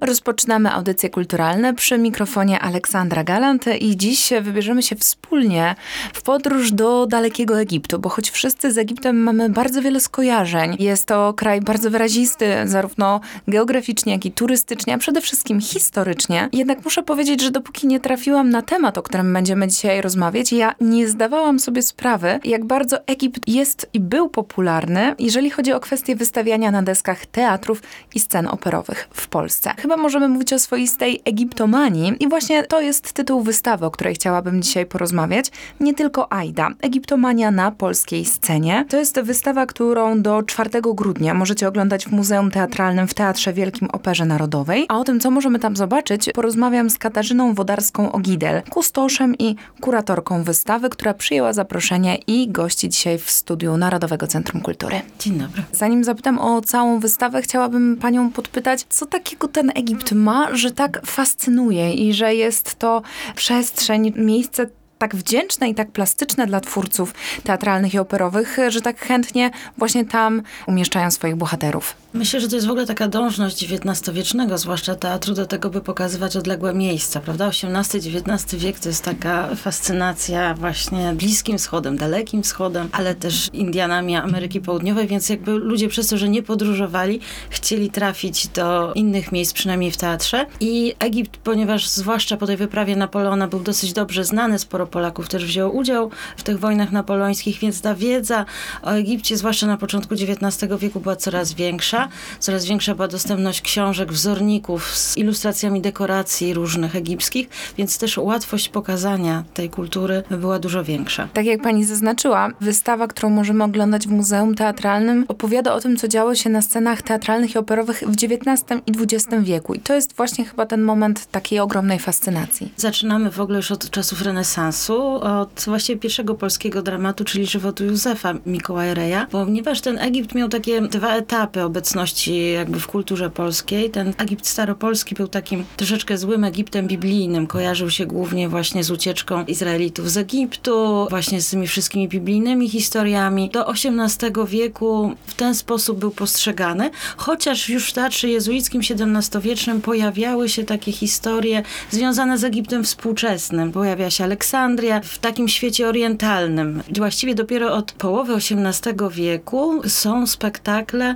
Rozpoczynamy audycje kulturalne przy mikrofonie Aleksandra Galant i dziś wybierzemy się wspólnie w podróż do dalekiego Egiptu, bo choć wszyscy z Egiptem mamy bardzo wiele skojarzeń, jest to kraj bardzo wyrazisty, zarówno geograficznie, jak i turystycznie, a przede wszystkim historycznie. Jednak muszę powiedzieć, że dopóki nie trafiłam na temat, o którym będziemy dzisiaj rozmawiać, ja nie zdawałam sobie sprawy, jak bardzo Egipt jest i był popularny, jeżeli chodzi o kwestię wystawiania na deskach teatrów i scen operowych w Polsce chyba możemy mówić o swoistej egiptomanii i właśnie to jest tytuł wystawy, o której chciałabym dzisiaj porozmawiać. Nie tylko Aida. Egiptomania na polskiej scenie. To jest wystawa, którą do 4 grudnia możecie oglądać w Muzeum Teatralnym w Teatrze Wielkim Operze Narodowej. A o tym, co możemy tam zobaczyć, porozmawiam z Katarzyną Wodarską-Ogidel, kustoszem i kuratorką wystawy, która przyjęła zaproszenie i gości dzisiaj w studiu Narodowego Centrum Kultury. Dzień dobry. Zanim zapytam o całą wystawę, chciałabym panią podpytać, co takiego ten Egipt ma, że tak fascynuje i że jest to przestrzeń, miejsce tak wdzięczne i tak plastyczne dla twórców teatralnych i operowych, że tak chętnie właśnie tam umieszczają swoich bohaterów. Myślę, że to jest w ogóle taka dążność XIX-wiecznego, zwłaszcza teatru, do tego, by pokazywać odległe miejsca, prawda? XVIII-XIX wiek to jest taka fascynacja właśnie Bliskim Wschodem, Dalekim Wschodem, ale też Indianami Ameryki Południowej, więc jakby ludzie przez to, że nie podróżowali, chcieli trafić do innych miejsc, przynajmniej w teatrze. I Egipt, ponieważ zwłaszcza po tej wyprawie Napoleona był dosyć dobrze znany, sporo Polaków też wzięło udział w tych wojnach napoleońskich, więc ta wiedza o Egipcie, zwłaszcza na początku XIX wieku, była coraz większa. Coraz większa była dostępność książek, wzorników z ilustracjami dekoracji różnych egipskich, więc też łatwość pokazania tej kultury była dużo większa. Tak jak pani zaznaczyła, wystawa, którą możemy oglądać w Muzeum Teatralnym, opowiada o tym, co działo się na scenach teatralnych i operowych w XIX i XX wieku. I to jest właśnie chyba ten moment takiej ogromnej fascynacji. Zaczynamy w ogóle już od czasów renesansu od właściwie pierwszego polskiego dramatu, czyli żywotu Józefa Mikołaja Reja, ponieważ ten Egipt miał takie dwa etapy obecności jakby w kulturze polskiej. Ten Egipt staropolski był takim troszeczkę złym Egiptem biblijnym. Kojarzył się głównie właśnie z ucieczką Izraelitów z Egiptu, właśnie z tymi wszystkimi biblijnymi historiami. Do XVIII wieku w ten sposób był postrzegany, chociaż już w teatrze jezuickim XVII-wiecznym pojawiały się takie historie związane z Egiptem współczesnym. Pojawia się Aleksandr, Aleksandria w takim świecie orientalnym. Właściwie dopiero od połowy XVIII wieku są spektakle,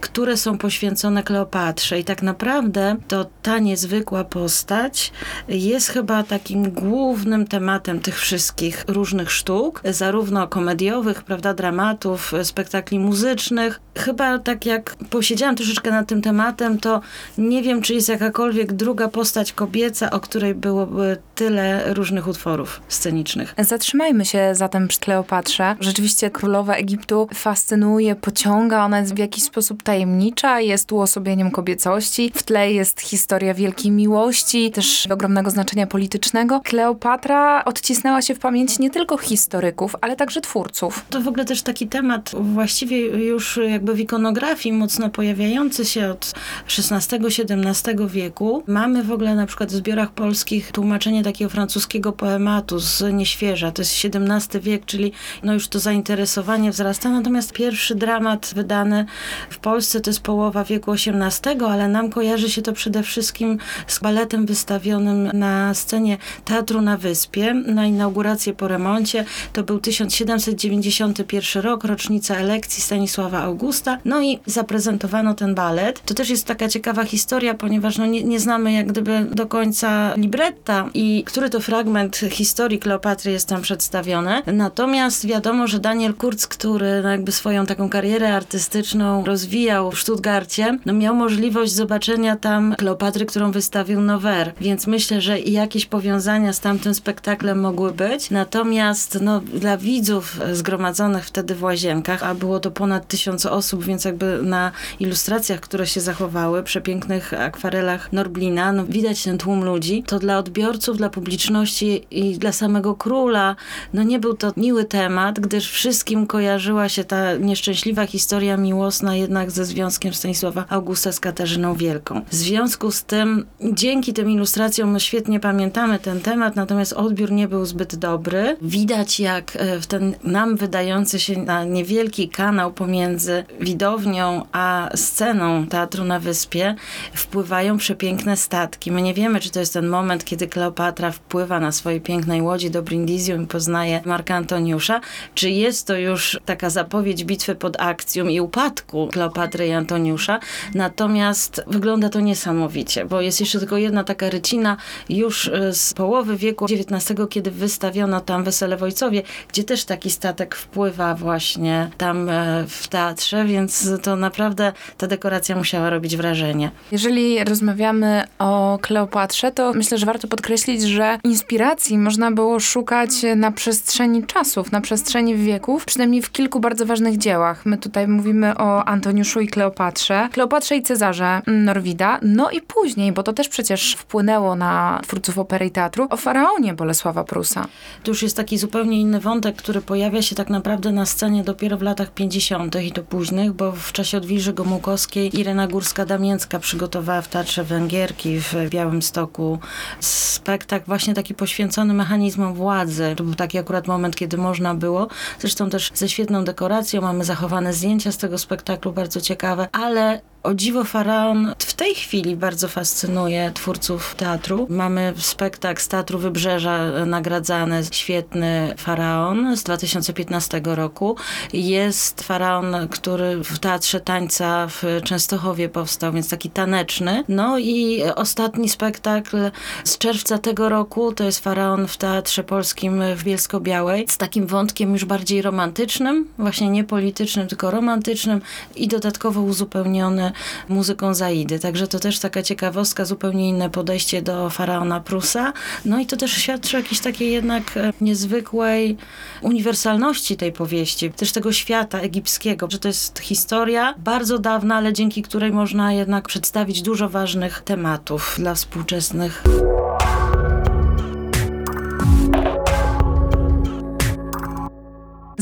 które są poświęcone Kleopatrze i tak naprawdę to ta niezwykła postać jest chyba takim głównym tematem tych wszystkich różnych sztuk, zarówno komediowych, prawda, dramatów, spektakli muzycznych. Chyba tak jak posiedziałam troszeczkę nad tym tematem, to nie wiem, czy jest jakakolwiek druga postać kobieca, o której byłoby tyle różnych utworów scenicznych. Zatrzymajmy się zatem przy Kleopatrze. Rzeczywiście królowa Egiptu fascynuje, pociąga, ona jest w jakiś sposób tajemnicza, jest uosobieniem kobiecości. W tle jest historia wielkiej miłości, też ogromnego znaczenia politycznego. Kleopatra odcisnęła się w pamięci nie tylko historyków, ale także twórców. To w ogóle też taki temat właściwie już jakby w ikonografii mocno pojawiający się od XVI-XVII wieku. Mamy w ogóle na przykład w zbiorach polskich tłumaczenie takiego francuskiego poematu z Nieświeża. To jest XVII wiek, czyli no już to zainteresowanie wzrasta. Natomiast pierwszy dramat wydany w Polsce to jest połowa wieku XVIII, ale nam kojarzy się to przede wszystkim z baletem wystawionym na scenie Teatru na Wyspie na inaugurację po remoncie. To był 1791 rok, rocznica elekcji Stanisława Augusta. No i zaprezentowano ten balet. To też jest taka ciekawa historia, ponieważ no nie, nie znamy jak gdyby do końca libretta i który to fragment historii Kleopatry jest tam przedstawione. Natomiast wiadomo, że Daniel Kurz, który no jakby swoją taką karierę artystyczną rozwijał w Stuttgarcie, no miał możliwość zobaczenia tam Kleopatry, którą wystawił Nover. Więc myślę, że i jakieś powiązania z tamtym spektaklem mogły być. Natomiast no, dla widzów zgromadzonych wtedy w łazienkach, a było to ponad tysiąc osób, więc jakby na ilustracjach, które się zachowały, przepięknych akwarelach Norblina, no widać ten tłum ludzi, to dla odbiorców, dla publiczności i dla samego króla, no nie był to miły temat, gdyż wszystkim kojarzyła się ta nieszczęśliwa historia miłosna jednak ze związkiem Stanisława Augusta z Katarzyną Wielką. W związku z tym, dzięki tym ilustracjom, no świetnie pamiętamy ten temat, natomiast odbiór nie był zbyt dobry. Widać, jak e, w ten nam wydający się na niewielki kanał pomiędzy widownią a sceną Teatru na Wyspie wpływają przepiękne statki. My nie wiemy, czy to jest ten moment, kiedy Kleopatra wpływa na swojej pięknej łodzi do Brindisium i poznaje Marka Antoniusza, czy jest to już taka zapowiedź bitwy pod akcją i upadku Kleopatry i Antoniusza. Natomiast wygląda to niesamowicie, bo jest jeszcze tylko jedna taka rycina już e, z połowy wieku XIX, kiedy wystawiono tam Wesele w Ojcowie, gdzie też taki statek wpływa właśnie tam e, w teatrze, więc to naprawdę ta dekoracja musiała robić wrażenie. Jeżeli rozmawiamy o Kleopatrze, to myślę, że warto podkreślić, że inspiracji można było szukać na przestrzeni czasów, na przestrzeni wieków, przynajmniej w kilku bardzo ważnych dziełach. My tutaj mówimy o Antoniuszu i Kleopatrze, Kleopatrze i Cezarze Norwida, no i później, bo to też przecież wpłynęło na twórców opery i teatru, o faraonie Bolesława Prusa. To już jest taki zupełnie inny wątek, który pojawia się tak naprawdę na scenie dopiero w latach 50. i to późnych, bo w czasie Odwilży Gomułkowskiej Irena Górska-Damięcka przygotowała w Teatrze Węgierki w Białymstoku spektakl właśnie taki poświęcony mechanizmom władzy. To był taki akurat moment, kiedy można było. Zresztą też ze świetną dekoracją. Mamy zachowane zdjęcia z tego spektaklu, bardzo ciekawe, ale o dziwo Faraon w tej chwili bardzo fascynuje twórców teatru. Mamy spektakl z Teatru Wybrzeża e, nagradzany, świetny Faraon z 2015 roku. Jest Faraon, który w Teatrze Tańca w Częstochowie powstał, więc taki taneczny. No i ostatni spektakl z czerwca tego roku to jest Faraon w Teatrze Polskim w Bielsko-Białej z takim wątkiem już bardziej romantycznym, właśnie nie politycznym, tylko romantycznym i dodatkowo uzupełniony muzyką Zaidy. Także to też taka ciekawostka, zupełnie inne podejście do faraona Prusa. No i to też świadczy o jakiejś takiej jednak e, niezwykłej uniwersalności tej powieści, też tego świata egipskiego, że to jest historia bardzo dawna, ale dzięki której można jednak przedstawić dużo ważnych tematów dla współczesnych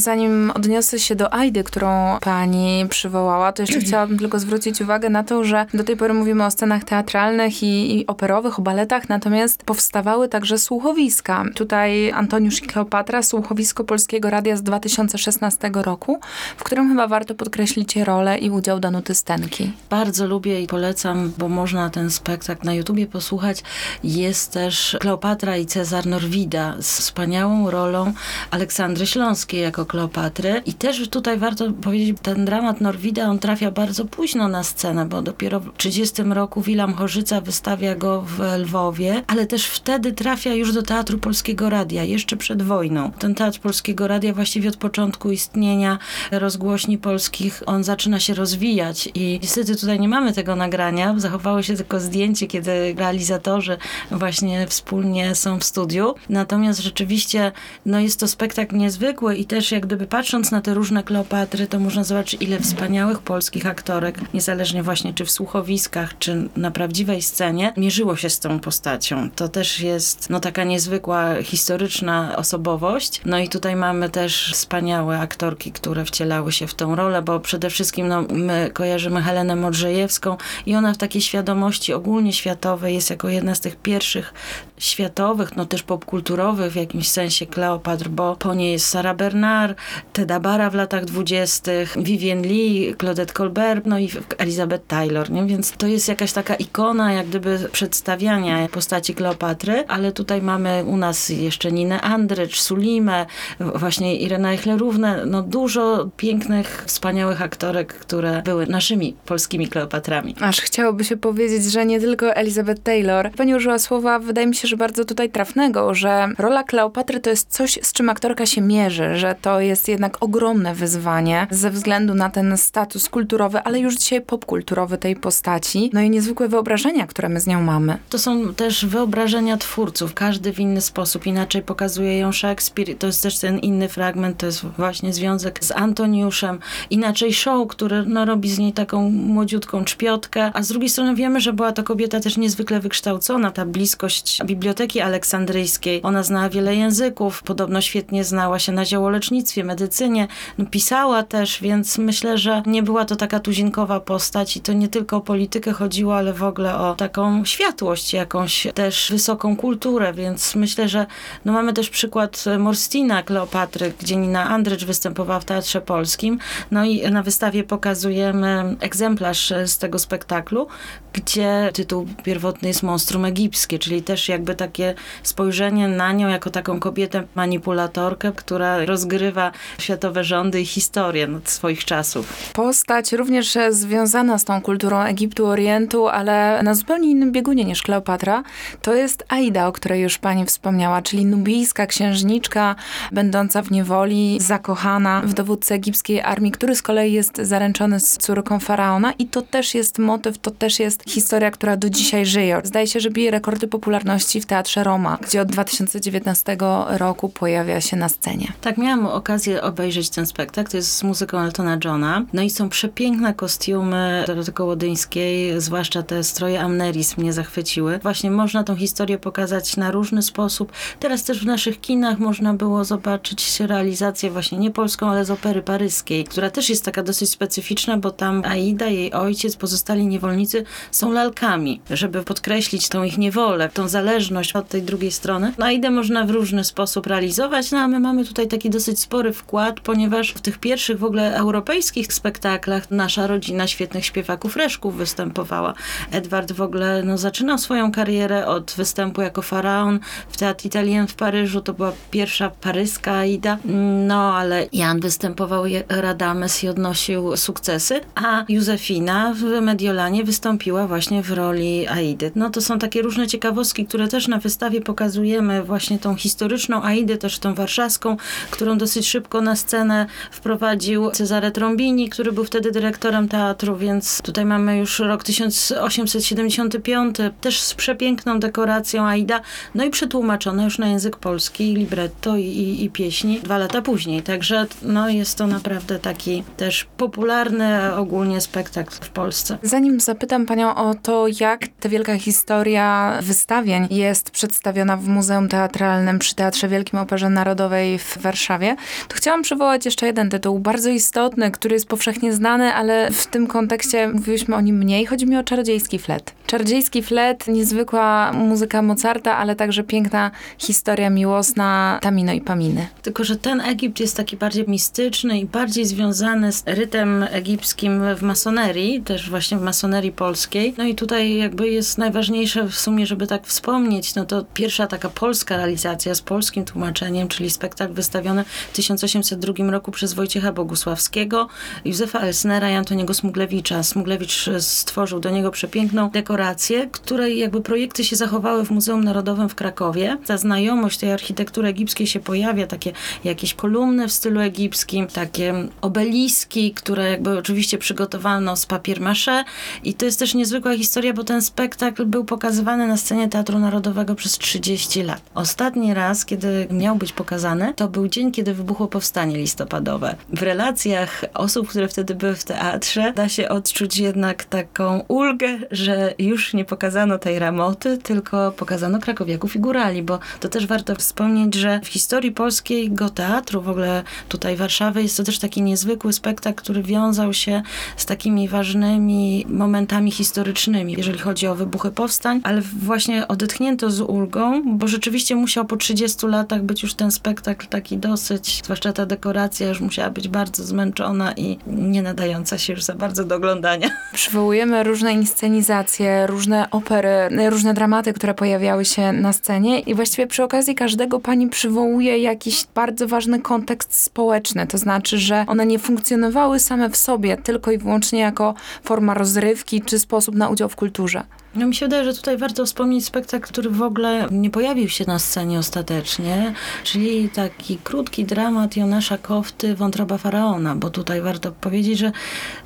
Zanim odniosę się do Aidy, którą pani przywołała, to jeszcze chciałabym tylko zwrócić uwagę na to, że do tej pory mówimy o scenach teatralnych i, i operowych, o baletach, natomiast powstawały także słuchowiska. Tutaj Antoniusz i Kleopatra, słuchowisko Polskiego Radia z 2016 roku, w którym chyba warto podkreślić rolę i udział Danuty Stenki. Bardzo lubię i polecam, bo można ten spektakl na YouTubie posłuchać. Jest też Kleopatra i Cezar Norwida z wspaniałą rolą Aleksandry Śląskiej jako Kleopatry. I też tutaj warto powiedzieć, ten dramat Norwida, on trafia bardzo późno na scenę, bo dopiero w 30 roku Wilam Chorzyca wystawia go w Lwowie, ale też wtedy trafia już do Teatru Polskiego Radia, jeszcze przed wojną. Ten Teatr Polskiego Radia właściwie od początku istnienia rozgłośni polskich, on zaczyna się rozwijać i niestety tutaj nie mamy tego nagrania, zachowało się tylko zdjęcie, kiedy realizatorzy właśnie wspólnie są w studiu. Natomiast rzeczywiście, no jest to spektakl niezwykły i też jak gdyby patrząc na te różne Kleopatry, to można zobaczyć, ile wspaniałych polskich aktorek, niezależnie właśnie czy w słuchowiskach, czy na prawdziwej scenie, mierzyło się z tą postacią. To też jest no taka niezwykła, historyczna osobowość. No i tutaj mamy też wspaniałe aktorki, które wcielały się w tą rolę, bo przede wszystkim no, my kojarzymy Helenę Modrzejewską i ona w takiej świadomości ogólnie światowej jest jako jedna z tych pierwszych światowych, no też popkulturowych w jakimś sensie Kleopatr, bo po niej jest Sara Bernard, Teda Bara w latach dwudziestych, Vivien Lee, Claudette Colbert, no i Elizabeth Taylor, nie? Więc to jest jakaś taka ikona jak gdyby przedstawiania postaci Kleopatry, ale tutaj mamy u nas jeszcze Ninę Andrycz, Sulimę, właśnie Irenę Eichlerównę, no dużo pięknych, wspaniałych aktorek, które były naszymi polskimi Kleopatrami. Aż chciałoby się powiedzieć, że nie tylko Elizabeth Taylor. Pani użyła słowa, wydaje mi się, że bardzo tutaj trafnego, że rola Kleopatry to jest coś, z czym aktorka się mierzy, że to jest jednak ogromne wyzwanie ze względu na ten status kulturowy, ale już dzisiaj popkulturowy tej postaci, no i niezwykłe wyobrażenia, które my z nią mamy. To są też wyobrażenia twórców, każdy w inny sposób, inaczej pokazuje ją Szekspir, to jest też ten inny fragment, to jest właśnie związek z Antoniuszem, inaczej show, który no, robi z niej taką młodziutką czpiotkę, a z drugiej strony wiemy, że była to kobieta też niezwykle wykształcona, ta bliskość Biblioteki Aleksandryjskiej. Ona znała wiele języków, podobno świetnie znała się na ziołolecznictwie, medycynie, no, pisała też, więc myślę, że nie była to taka tuzinkowa postać i to nie tylko o politykę chodziło, ale w ogóle o taką światłość, jakąś też wysoką kulturę, więc myślę, że no mamy też przykład Morstina Kleopatry, gdzie Nina Andrycz występowała w Teatrze Polskim. No i na wystawie pokazujemy egzemplarz z tego spektaklu, gdzie tytuł pierwotny jest Monstrum Egipskie, czyli też jakby takie spojrzenie na nią jako taką kobietę manipulatorkę, która rozgrywa światowe rządy i historię swoich czasów. Postać również związana z tą kulturą Egiptu, Orientu, ale na zupełnie innym biegunie niż Kleopatra, to jest Aida, o której już pani wspomniała, czyli nubijska księżniczka, będąca w niewoli, zakochana w dowódcy egipskiej armii, który z kolei jest zaręczony z córką faraona i to też jest motyw, to też jest historia, która do dzisiaj żyje. Zdaje się, że bije rekordy popularności w Teatrze Roma, gdzie od 2019 roku pojawia się na scenie. Tak, miałam okazję obejrzeć ten spektakl, to jest z muzyką Eltona Johna. No i są przepiękne kostiumy Doroty Kołodyńskiej, zwłaszcza te stroje Amneris mnie zachwyciły. Właśnie można tą historię pokazać na różny sposób. Teraz też w naszych kinach można było zobaczyć realizację właśnie nie polską, ale z opery paryskiej, która też jest taka dosyć specyficzna, bo tam Aida, jej ojciec, pozostali niewolnicy są lalkami, żeby podkreślić tą ich niewolę, tą zależność od tej drugiej strony. No można w różny sposób realizować, no a my mamy tutaj taki dosyć spory wkład, ponieważ w tych pierwszych w ogóle europejskich spektaklach nasza rodzina świetnych śpiewaków reszków występowała. Edward w ogóle no, zaczynał swoją karierę od występu jako faraon w Teatr Italien w Paryżu. To była pierwsza paryska Aida. No, ale Jan występował Radames i odnosił sukcesy, a Józefina w Mediolanie wystąpiła właśnie w roli Aidy. No to są takie różne ciekawostki, które też na wystawie pokazujemy. Właśnie tą historyczną Aidę, też tą warszawską, którą dosyć szybko na scenę wprowadził Cezare Trombini, który był wtedy dyrektorem teatru, więc tutaj mamy już rok 1875, też z przepiękną dekoracją Aida, no i przetłumaczone już na język polski, libretto i, i, i pieśni dwa lata później. Także no, jest to naprawdę taki też popularny ogólnie spektakl w Polsce. Zanim zapytam panią o to, jak ta wielka historia wystawień jest przedstawiona w Muzeum Teatralnym przy Teatrze Wielkim Operze Narodowej w Warszawie, to chciałam przywołać jeszcze jeden tytuł, bardzo istotny, który jest powszechnie znany, ale w tym kontekście mówiliśmy o nim mniej. Chodzi mi o Czarodziejski Flet. Czarodziejski Flet, niezwykła muzyka Mozarta, ale także piękna historia miłosna Tamino i Paminy. Tylko, że ten Egipt jest taki bardziej mistyczny i bardziej związany z rytem egipskim w masonerii, też właśnie w masonerii polskiej. No i tutaj jakby jest najważniejsze w sumie, żeby tak wspomnieć, no to pierwsza taka polska realizacja z polskim tłumaczeniem, czyli spektakl wystawiony w 1802 roku przez Wojciecha Bogusławskiego, Józefa Elsnera i Antoniego Smuglewicza. Smuglewicz stworzył do niego przepiękną dekorację, której jakby projekty się zachowały w Muzeum Narodowym w Krakowie. Ta znajomość tej architektury egipskiej się pojawia, takie jakieś kolumny w stylu egipskim, takie obeliski, które jakby oczywiście przygotowano z papier maché i to jest też niezwykła historia, bo ten spektakl był pokazywany na scenie Teatru Narodowego przez 30 lat. Ostatni raz, kiedy miał być pokazany, to był dzień, kiedy wybuchło powstanie listopadowe. W relacjach osób, które wtedy były w teatrze, da się odczuć jednak taką ulgę, że już nie pokazano tej ramoty, tylko pokazano krakowiaków i górali, bo to też warto wspomnieć, że w historii polskiego teatru, w ogóle tutaj Warszawy, jest to też taki niezwykły spektakl, który wiązał się z takimi ważnymi momentami historycznymi, jeżeli chodzi o wybuchy powstań, ale właśnie odetchnięto z ulgą, bo rzeczywiście musiał po 30 latach być już ten spektakl taki dosyć, zwłaszcza ta dekoracja już musiała być bardzo zmęczona i nie nadająca się już za bardzo do oglądania. Przywołujemy różne inscenizacje, różne opery, różne dramaty, które pojawiały się na scenie i właściwie przy okazji każdego pani przywołuje jakiś bardzo ważny kontekst społeczny, to znaczy, że one nie funkcjonowały same w sobie, tylko i wyłącznie jako forma rozrywki czy sposób na udział w kulturze. No mi się wydaje, że tutaj warto wspomnieć spektakl, który w ogóle nie pojawił się na scenie ostatecznie, czyli taki krótki dramat Jonasza Kofty Wątroba Faraona, bo tutaj warto powiedzieć, że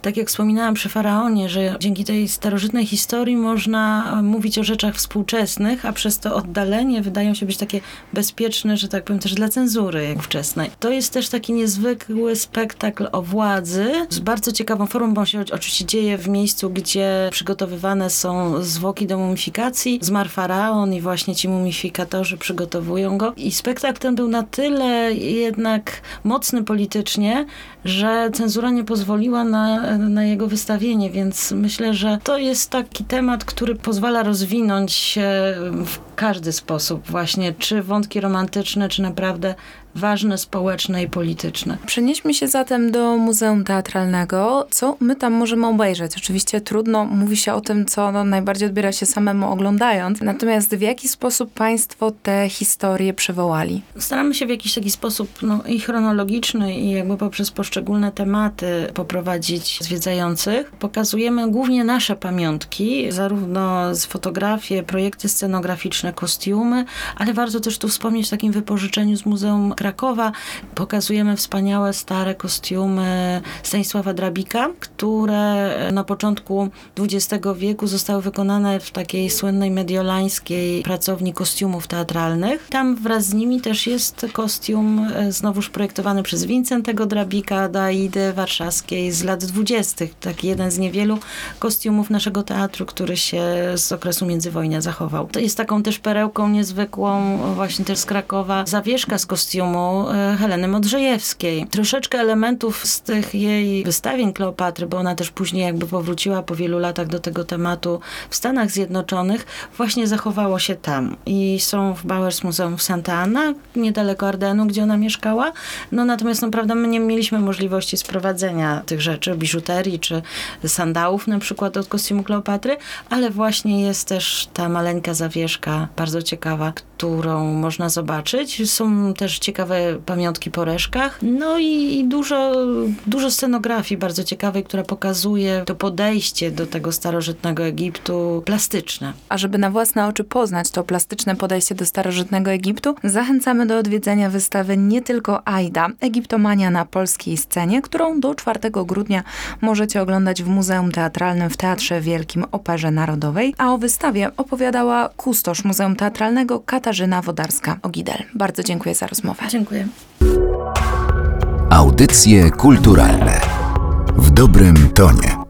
tak jak wspominałam przy Faraonie, że dzięki tej starożytnej historii można mówić o rzeczach współczesnych, a przez to oddalenie wydają się być takie bezpieczne, że tak powiem też dla cenzury jak wczesnej. To jest też taki niezwykły spektakl o władzy z bardzo ciekawą formą, bo on się oczywiście dzieje w miejscu, gdzie przygotowywane są zwłoki do mumifikacji. Zmarł faraon i właśnie ci mumifikatorzy przygotowują go. I spektakl ten był na tyle jednak mocny politycznie, że cenzura nie pozwoliła na, na jego wystawienie, więc myślę, że to jest taki temat, który pozwala rozwinąć się w każdy sposób właśnie, czy wątki romantyczne, czy naprawdę ważne społeczne i polityczne. Przenieśmy się zatem do Muzeum Teatralnego. Co my tam możemy obejrzeć? Oczywiście trudno mówi się o tym, co no, najbardziej odbiera się samemu oglądając. Natomiast w jaki sposób Państwo te historie przywołali? Staramy się w jakiś taki sposób no, i chronologiczny, i jakby poprzez poszczególne tematy poprowadzić zwiedzających. Pokazujemy głównie nasze pamiątki, zarówno z fotografie, projekty scenograficzne, kostiumy, ale warto też tu wspomnieć o takim wypożyczeniu z Muzeum Krakowa. Pokazujemy wspaniałe, stare kostiumy Stanisława Drabika, które na początku XX wieku zostały wykonane w takiej słynnej mediolańskiej pracowni kostiumów teatralnych. Tam wraz z nimi też jest kostium e, znowuż projektowany przez Wincentego Drabika do Aidy Warszawskiej z lat dwudziestych. Taki jeden z niewielu kostiumów naszego teatru, który się z okresu międzywojnia zachował. To jest taką też perełką niezwykłą, właśnie też z Krakowa, zawieszka z kostiumu e, Heleny Modrzejewskiej. Troszeczkę elementów z tych jej wystawień Kleopatry, bo ona też później jakby powróciła po wielu latach do tego tematu w Stanach Zjednoczonych, właśnie zachowało się tam. I są w Bowers Muzeum w Santa Ana, niedaleko Ardenu, gdzie ona mieszkała. No natomiast, no prawda, my nie mieliśmy możliwości sprowadzenia tych rzeczy, biżuterii czy sandałów na przykład od kostiumu Kleopatry, ale właśnie jest też ta maleńka zawieszka, bardzo ciekawa, którą można zobaczyć. Są też ciekawe pamiątki po reszkach. No i dużo, dużo scenografii bardzo ciekawej, która pokazuje to podejście do tego starożytnego Egiptu plastyczne. A żeby na własne oczy poznać to plastyczne podejście do starożytnego Egiptu, zachęcamy do odwiedzenia wystawy nie tylko Aida, Egiptomania na polskiej scenie, którą do 4 grudnia możecie oglądać w Muzeum Teatralnym w Teatrze Wielkim Operze Narodowej, a o wystawie opowiadała kustosz Muzeum Teatralnego Katarzyna Wodarska-Ogidel. Bardzo dziękuję za rozmowę. Dziękuję. Audycje kulturalne w dobrym tonie.